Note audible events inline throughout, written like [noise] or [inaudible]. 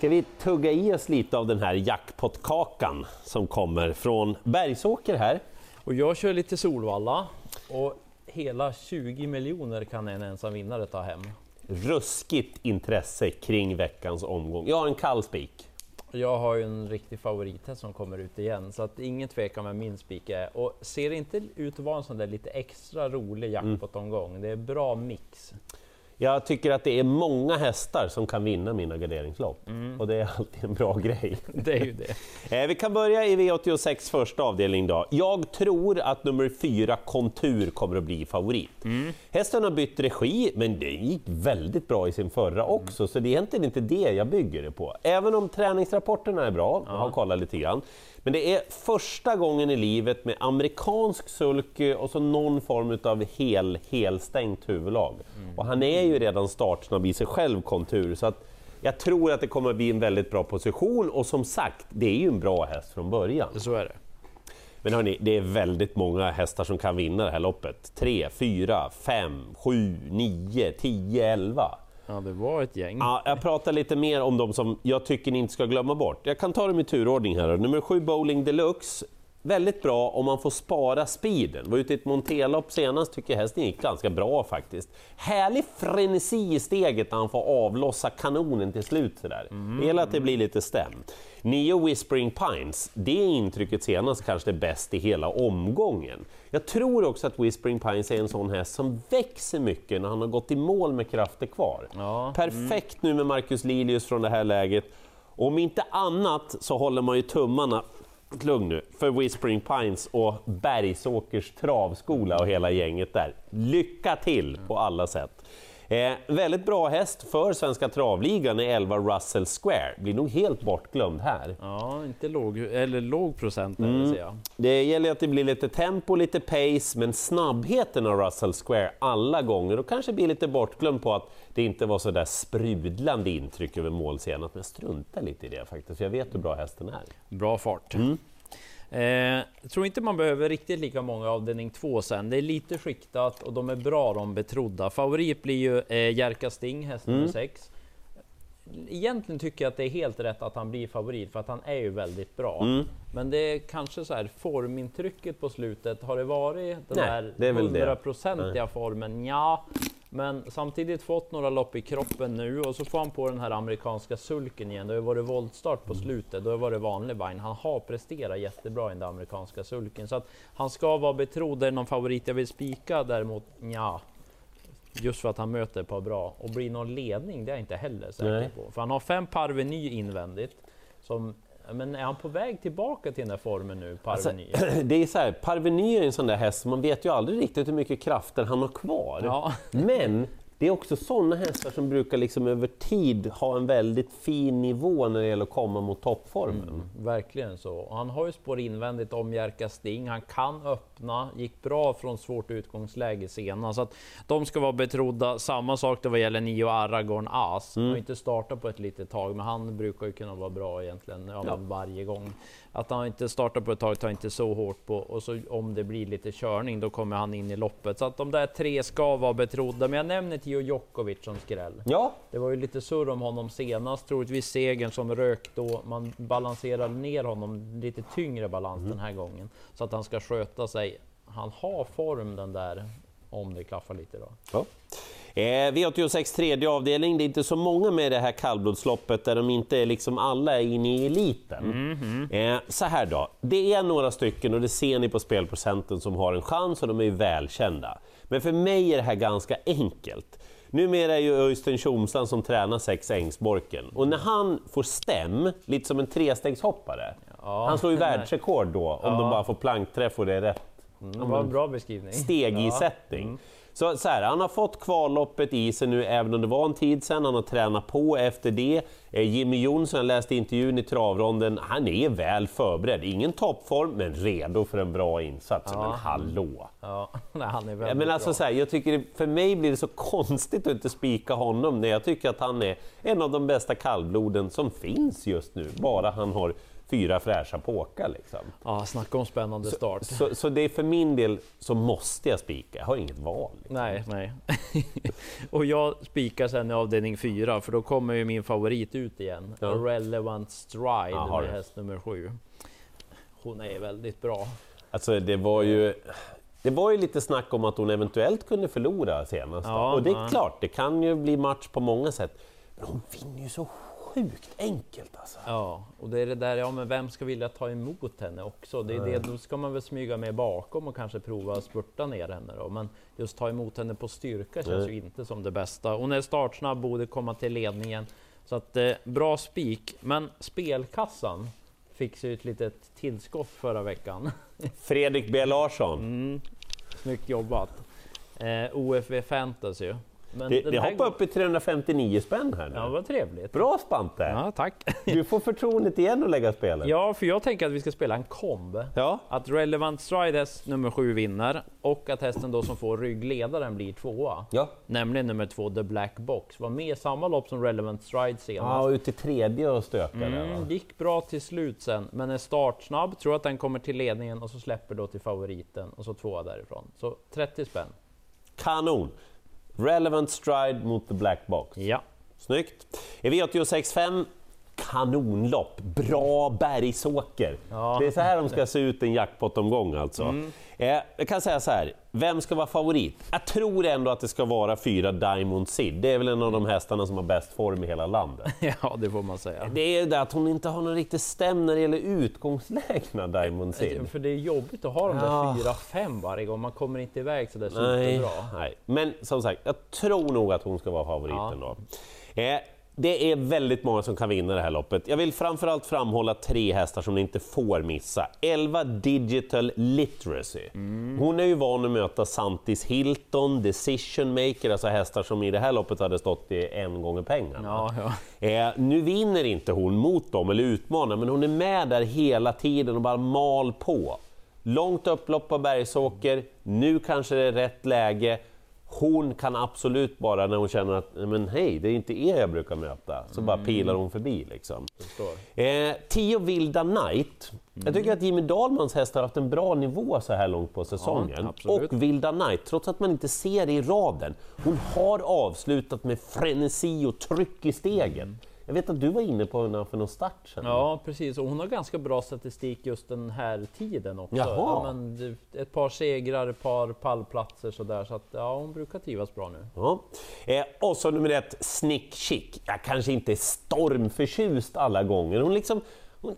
Ska vi tugga i oss lite av den här jackpotkakan som kommer från Bergsåker här? Och jag kör lite Solvalla och hela 20 miljoner kan en ensam vinnare ta hem. Ruskigt intresse kring veckans omgång. Jag har en kall spik. Jag har ju en riktig favorithäst som kommer ut igen, så att ingen tvekan med min spik är. Och ser det inte ut att vara en sån där lite extra rolig jackpot-omgång? Det är bra mix. Jag tycker att det är många hästar som kan vinna mina garderingslopp Mm. och det är alltid en bra grej. [laughs] Det är ju det. [laughs] Eh, Vi kan börja i V86 första avdelning då. Jag tror att nummer fyra Kontur kommer att bli favorit. Hästen har bytt regi, men det gick väldigt bra i sin förra också, så det är egentligen inte det jag bygger det på. Även om träningsrapporterna är bra, jag har kollat lite grann. Men det är första gången i livet med amerikansk sulky och så någon form av hel, helstängt huvudlag. Och han är ju redan startsnabb i sig själv, Kontur, så att jag tror att det kommer bli en väldigt bra position och som sagt, det är ju en bra häst från början. Så är det. Men hörni, det är väldigt många hästar som kan vinna det här loppet. 3, 4, 5, 7, 9, 10, 11. Ja, det var ett gäng. Ja, jag pratar lite mer om de som jag tycker ni inte ska glömma bort. Jag kan ta dem i turordning här. Nummer 7 Bowling Deluxe. Väldigt bra om man får spara speeden. Var ute i ett monterlopp senast, tycker hästen gick ganska bra faktiskt. Härlig frenesi i steget när han får avlossa kanonen till slut sådär. Det gäller att det blir lite stämt. Nio Whispering Pines, det intrycket senast kanske det bäst i hela omgången. Jag tror också att Whispering Pines är en sån häst som växer mycket när han har gått i mål med krafter kvar. Ja, Perfekt nu med Marcus Lilius från det här läget. Om inte annat så håller man ju tummarna Lugn nu, för Whispering Pines och Bergsåkers travskola och hela gänget där. Lycka till på alla sätt! Eh, väldigt bra häst för Svenska travligan är 11 Russell Square. Blir nog helt bortglömd här. Ja, inte låg, eller låg procent där, ser jag. Det gäller att det blir lite tempo, lite pace, men snabbheten av Russell Square alla gånger och kanske blir lite bortglömd på att det inte var så där sprudlande intryck över mål senast. Men strunta lite i det faktiskt, för jag vet hur bra hästen är. Bra fart. Eh, jag tror inte man behöver riktigt lika många avdelning 2 sen. Det är lite skiktat och de är bra de betrodda. Favorit blir ju eh, Jerka Sting, häst nummer 6. Egentligen tycker jag att det är helt rätt att han blir favorit för att han är ju väldigt bra. Men det är kanske så här formintrycket på slutet. Har det varit den Nej, där det är väl det. 100-procentiga formen? Ja, men samtidigt fått några lopp i kroppen nu och så får han på den här amerikanska sulken igen. Det har varit voltstart på slutet, då har det vanlig vagn. Han har presterat jättebra i den amerikanska sulken. Så att han ska vara betrodd. Är någon favorit jag vill spika däremot, ja. Just för att han möter ett par bra. Och blir någon ledning, det är jag inte heller säker på. För han har fem Parveny invändigt. Som, men är han på väg tillbaka till den där formen nu, Alltså, Parveny? [clears throat] det är så här, Parveny är en sån där häst, man vet ju aldrig riktigt hur mycket krafter han har kvar. Ja. Men det är också sådana hästar som brukar liksom över tid ha en väldigt fin nivå när det gäller att komma mot toppformen. Verkligen så. Och han har ju spår invändigt om Jerka Sting. Han kan öppna, gick bra från svårt utgångsläge senast. Så att de ska vara betrodda. Samma sak då vad gäller Nio Aragorn As. Han har inte startat på ett litet tag, men han brukar ju kunna vara bra egentligen ja, men varje gång. Att han inte startar på ett tag tar inte så hårt på och så om det blir lite körning då kommer han in i loppet. Så att de där tre ska vara betrodda. Men jag nämner Tio Djokovic som skräll. Ja, Det var ju lite surr om honom senast, troligtvis segern som rök då. Man balanserar ner honom, lite tyngre balans den här gången. Så att han ska sköta sig. Han har form den där, om det klaffar lite då. Ja. Eh, V86 tredje avdelning, det är inte så många med i det här kallblodsloppet där de inte är liksom alla är inne i eliten. Eh, så här då, det är några stycken och det ser ni på spelprocenten som har en chans och de är ju välkända. Men för mig är det här ganska enkelt. Numera är ju Öystein Tjomsland som tränar sex Ängsborken och när han får stäm, lite som en trestegshoppare, Ja. han slår ju världsrekord då om de bara får plankträff och det är rätt Det var en bra beskrivning. stegisättning. Så, så här, han har fått kvalloppet i sig nu, även om det var en tid sedan. Han har tränat på efter det. Eh, Jimmy Jonsson, jag läste intervjun i travronden, han är väl förberedd. Ingen toppform, men redo för en bra insats. Men hallå! Ja, [laughs] nej, han är Ja, väldigt men alltså, bra. så här, jag tycker, det- för mig blir det så konstigt att inte spika honom när jag tycker att han är en av de bästa kallbloden som finns just nu. Bara han har fyra fräscha påkar. Liksom. Ja, snacka om spännande start. Så, så det är för min del så måste jag spika, jag har inget val. Liksom. Nej, nej. [laughs] och jag spikar sen i avdelning fyra, för då kommer ju min favorit ut igen. Ja. Relevant Stride Ja, har med häst nummer sju. Hon är väldigt bra. Alltså det var ju... Det var ju lite snack om att hon eventuellt kunde förlora senast. Ja, och det är ja. klart, det kan ju bli match på många sätt. Men hon vinner ju så sjukt enkelt alltså. Ja, och det är det där, ja men vem ska vilja ta emot henne också? Det är det, då ska man väl smyga med bakom och kanske prova att spurta ner henne då. Men just ta emot henne på styrka känns Nej. ju inte som det bästa. Hon är startsnabb, borde komma till ledningen. Så att eh, bra spik. Men spelkassan fick sig ett litet tillskott förra veckan. [laughs] Fredrik B Larsson, Mm, snyggt jobbat. Eh, OFV Fantasy. Men det, det hoppar upp i 359 spänn här nu. Ja, vad trevligt. Bra Spante! Ja, tack. Du får förtroendet igen att lägga spelet. Ja, för jag tänker att vi ska spela en komb. Ja. Att Relevant Stride häst nummer sju vinner och att hästen då som får ryggledaren blir tvåa. Ja. Nämligen nummer två, The Black Box. Var med i samma lopp som Relevant Stride Ja, senast. och ut i tredje och stökade. Mm, gick bra till slut sen, men är startsnabb. Tror att den kommer till ledningen och så släpper då till favoriten och så tvåa därifrån. Så 30 spänn. Kanon! Relevant stride mot the black box. Ja. Snyggt! I V86.5 kanonlopp, bra bergsåker. Ja. Det är så här de ska se ut en jackpot-omgång alltså. Eh, jag kan säga så här, vem ska vara favorit? Jag tror ändå att det ska vara fyra Diamond Sid. Det är väl en av de hästarna som har bäst form i hela landet. [laughs] ja, det får man säga. Det är det att hon inte har någon riktig stäm när det gäller utgångslägena, Diamond Sid. För det är jobbigt att ha de där Ja. fyra, fem varje gång. Man kommer inte iväg så där Nej, superbra. nej, men som sagt, jag tror nog att hon ska vara favoriten då. Eh, det är väldigt många som kan vinna det här loppet. Jag vill framförallt framhålla tre hästar som ni inte får missa. 11 Digital Literacy. Mm. Hon är ju van att möta Santis Hilton, Decision Maker, alltså hästar som i det här loppet hade stått i en gånger pengarna. Ja, ja. Eh, nu vinner inte hon mot dem eller utmanar, men hon är med där hela tiden och bara mal på. Långt upplopp på Bergsåker, nu kanske det är rätt läge. Hon kan absolut bara när hon känner att men hej, det är inte er jag brukar möta, så bara pilar hon förbi. Liksom. Eh, tio Vilda Knight. Jag tycker att Jimmy Dahlmans hästar har haft en bra nivå så här långt på säsongen. absolut. och Vilda Knight, trots att man inte ser det i raden, hon har avslutat med frenesi och tryck i stegen. Jag vet att du var inne på henne för någon start sen. Ja, precis. Och hon har ganska bra statistik just den här tiden också. Jaha. Ja, men ett par segrar, ett par pallplatser sådär. Så att ja, hon brukar trivas bra nu. Ja. Eh, och så nummer ett, Snick Chick. Jag kanske inte är stormförtjust alla gånger. Hon liksom hon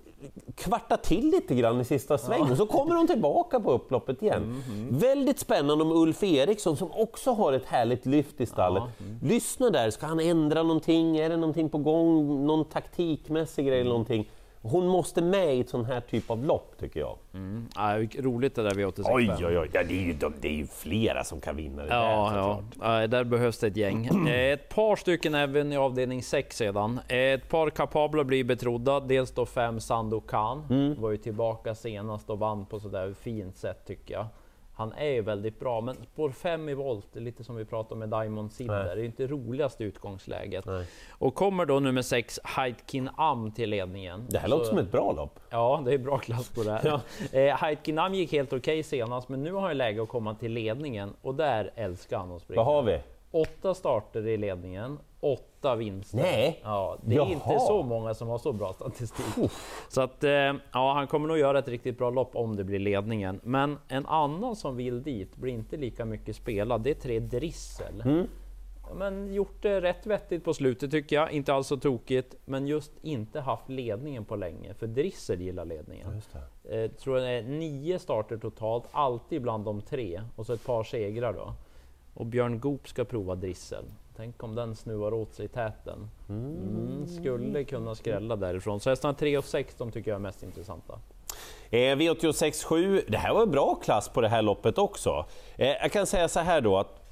kvartar till lite grann i sista svängen, och så kommer hon tillbaka på upploppet igen. Väldigt spännande om Ulf Eriksson som också har ett härligt lyft i stallet. Lyssna där, ska han ändra någonting? Är det någonting på gång? Någon taktikmässig grej eller någonting? Hon måste med i ett sån här typ av lopp tycker jag. Mm. Ja, roligt det där V86. Oj, oj, oj, ja, det, är ju, de- det är ju flera som kan vinna det där Ja, såklart. ja. Ja, där behövs det ett gäng. [clears throat] Eh, Ett par stycken även i avdelning 6 sedan. Eh, Ett par kapabla blir betrodda. Dels då fem Sandokan. Var ju tillbaka senast och vann på sådär fint sätt tycker jag. Han är ju väldigt bra, men spår 5 i volt, lite som vi pratade med Diamond Silver, Nej. det är inte roligaste utgångsläget. Nej. Och kommer då nummer 6 Heitkin Am till ledningen. Det här låter Så- som ett bra lopp. Ja, det är bra klass på det här. [laughs] eh, Heitkinam gick helt okej senast, men nu har han läge att komma till ledningen och där älskar han att springa. Vad har vi? Åtta starter i ledningen, åtta vinster. Nej. Ja, det är Jaha. inte så många som har så bra statistik. Så att, eh, ja, han kommer nog göra ett riktigt bra lopp om det blir ledningen. Men en annan som vill dit blir inte lika mycket spelad. Det är tre Drissel. Mm. Ja, Men gjort det rätt vettigt på slutet tycker jag, inte alls så tokigt. Men just inte haft ledningen på länge, för Drissel gillar ledningen. Det. Eh, tror det är nio starter totalt, alltid bland de tre. Och så ett par segrar då. Och Björn Goop ska prova Drissel. Tänk om den snuvar åt sig i täten. Mm, skulle kunna skrälla därifrån. Så hästarna 3 och 6 de tycker jag är mest intressanta. Eh, V86.7, det här var en bra klass på det här loppet också. Eh, jag kan säga så här då att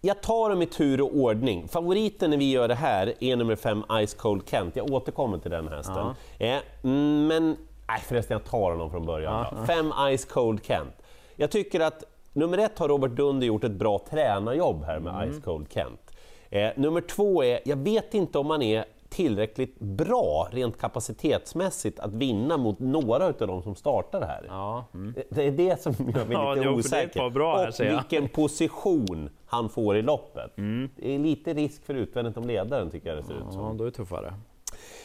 jag tar dem i tur och ordning. Favoriten när vi gör det här är nummer 5 Ice Cold Kent. Jag återkommer till den hästen. Eh, mm, men, nej förresten jag tar honom från början. då. 5 Ice Cold Kent. Jag tycker att nummer ett har Robert Dunder gjort ett bra tränarjobb här med Ice Cold Kent. Eh, nummer två är, jag vet inte om han är tillräckligt bra rent kapacitetsmässigt att vinna mot några av de som startar här. Ja. Det- Det är det som gör mig Ja, lite jo, osäker. bra här, och vilken position han får i loppet. Mm. Det är lite risk för utvändigt om ledaren tycker jag det ser ut som. ja, då är det tuffare.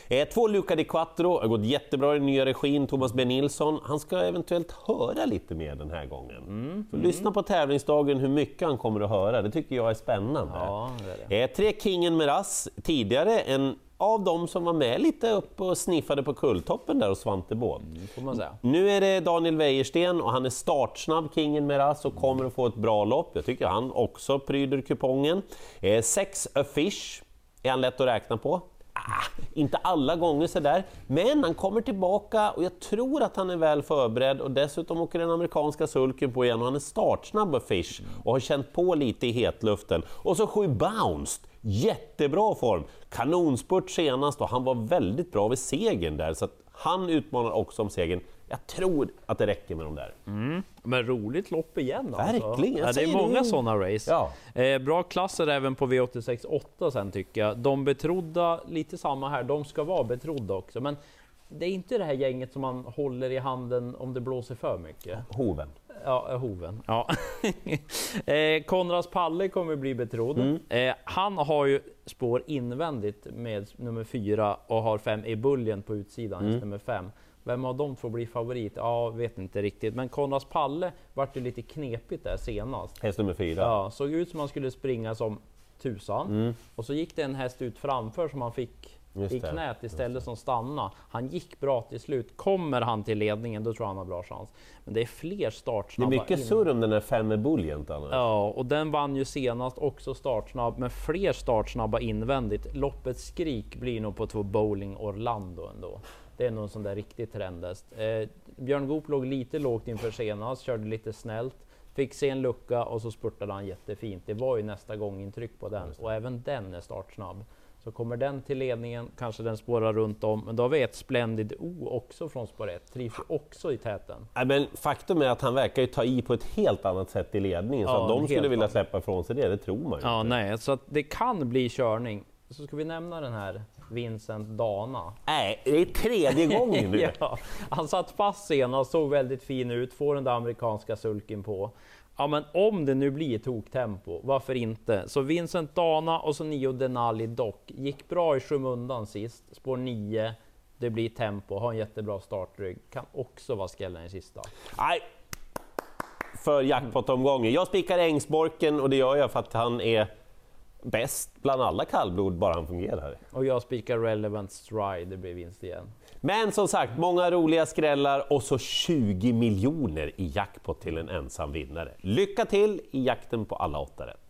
Eh, två Luca Di Quattro har gått jättebra i den nya regin, Thomas B Nilsson. Han ska eventuellt höra lite mer den här gången. Mm. Så lyssna på tävlingsdagen hur mycket han kommer att höra, det tycker jag är spännande. Ja, det är det. Eh, tre Kingen Meras, tidigare en av de som var med lite upp och sniffade på kulltoppen där och Svante Båth. säga. Nu är det Daniel Wäjersten och han är startsnabb, Kingen Meras, och kommer att få ett bra lopp. Jag tycker han också pryder kupongen. Eh, sex A Fish, är han lätt att räkna på? Ah, inte alla gånger sådär, men han kommer tillbaka och jag tror att han är väl förberedd och dessutom åker den amerikanska sulken på igen och han är startsnabb och Fish och har känt på lite i hetluften. Och så sju Bounced, jättebra form! Kanonspurt senast och han var väldigt bra vid segern där så att han utmanar också om segern. Jag tror att det räcker med de där. Men roligt lopp igen alltså. Verkligen, Ja, det är många det. sådana race. Ja. Eh, bra klasser även på V86.8 sen tycker jag. De betrodda, lite samma här, de ska vara betrodda också. Men det är inte det här gänget som man håller i handen om det blåser för mycket. Hoven. Ja, eh, hoven. Ja. [laughs] eh, Konrads Palle kommer bli betrodd. Eh, han har ju spår invändigt med nummer fyra och har fem i buljen på utsidan, häst nummer fem. Vem av dem får bli favorit? Ja, vet inte riktigt. Men Konrads Palle vart ju lite knepigt där senast. Häst nummer fyra. Ja, såg ut som han skulle springa som tusan. Och så gick det en häst ut framför som han fick Just i det, knät istället som stanna. Han gick bra till slut. Kommer han till ledningen, då tror jag han har bra chans. Men det är fler Det är startsnabba mycket in. surr om den där fem Bullient annars. Ja, och den vann ju senast också startsnabb, men fler startsnabba invändigt. Loppets skrik blir nog på två Bowling Orlando ändå. Det är nog en sån där riktig trendhäst. Eh, Björn Goop låg lite lågt inför senast, körde lite snällt. Fick se en lucka och så spurtade han jättefint. Det var ju nästa gång intryck på den och även den är startsnabb. Så kommer den till ledningen, kanske den spårar runt om. Men då har vi ett Splendid O också från spår 1. Trivs också i täten. Nej, men faktum är att han verkar ju ta i på ett helt annat sätt i ledningen, så Ja, att de skulle vilja släppa ifrån sig det, det tror man ju Ja, inte. nej, så att det kan bli körning. Så ska vi nämna den här Vincent Dana. Nej, det är tredje gången nu. [laughs] ja, han satt fast senast, såg väldigt fin ut, får den där amerikanska sulken på. Ja, men om det nu blir toktempo, varför inte? Så Vincent Dana och så Nio Denali Dock gick bra i skymundan sist, spår 9. Det blir tempo, har en jättebra startrygg, kan också vara skrällen i sista. Nej. För jackpot-omgången. Jag spikar Ängsborken och det gör jag för att han är bäst bland alla kallblod, bara han fungerar. Och jag spikar Relevant Stride, det blir vinst igen. Men som sagt, många roliga skrällar och så 20 miljoner i jackpot till en ensam vinnare. Lycka till i jakten på alla åtta rätt!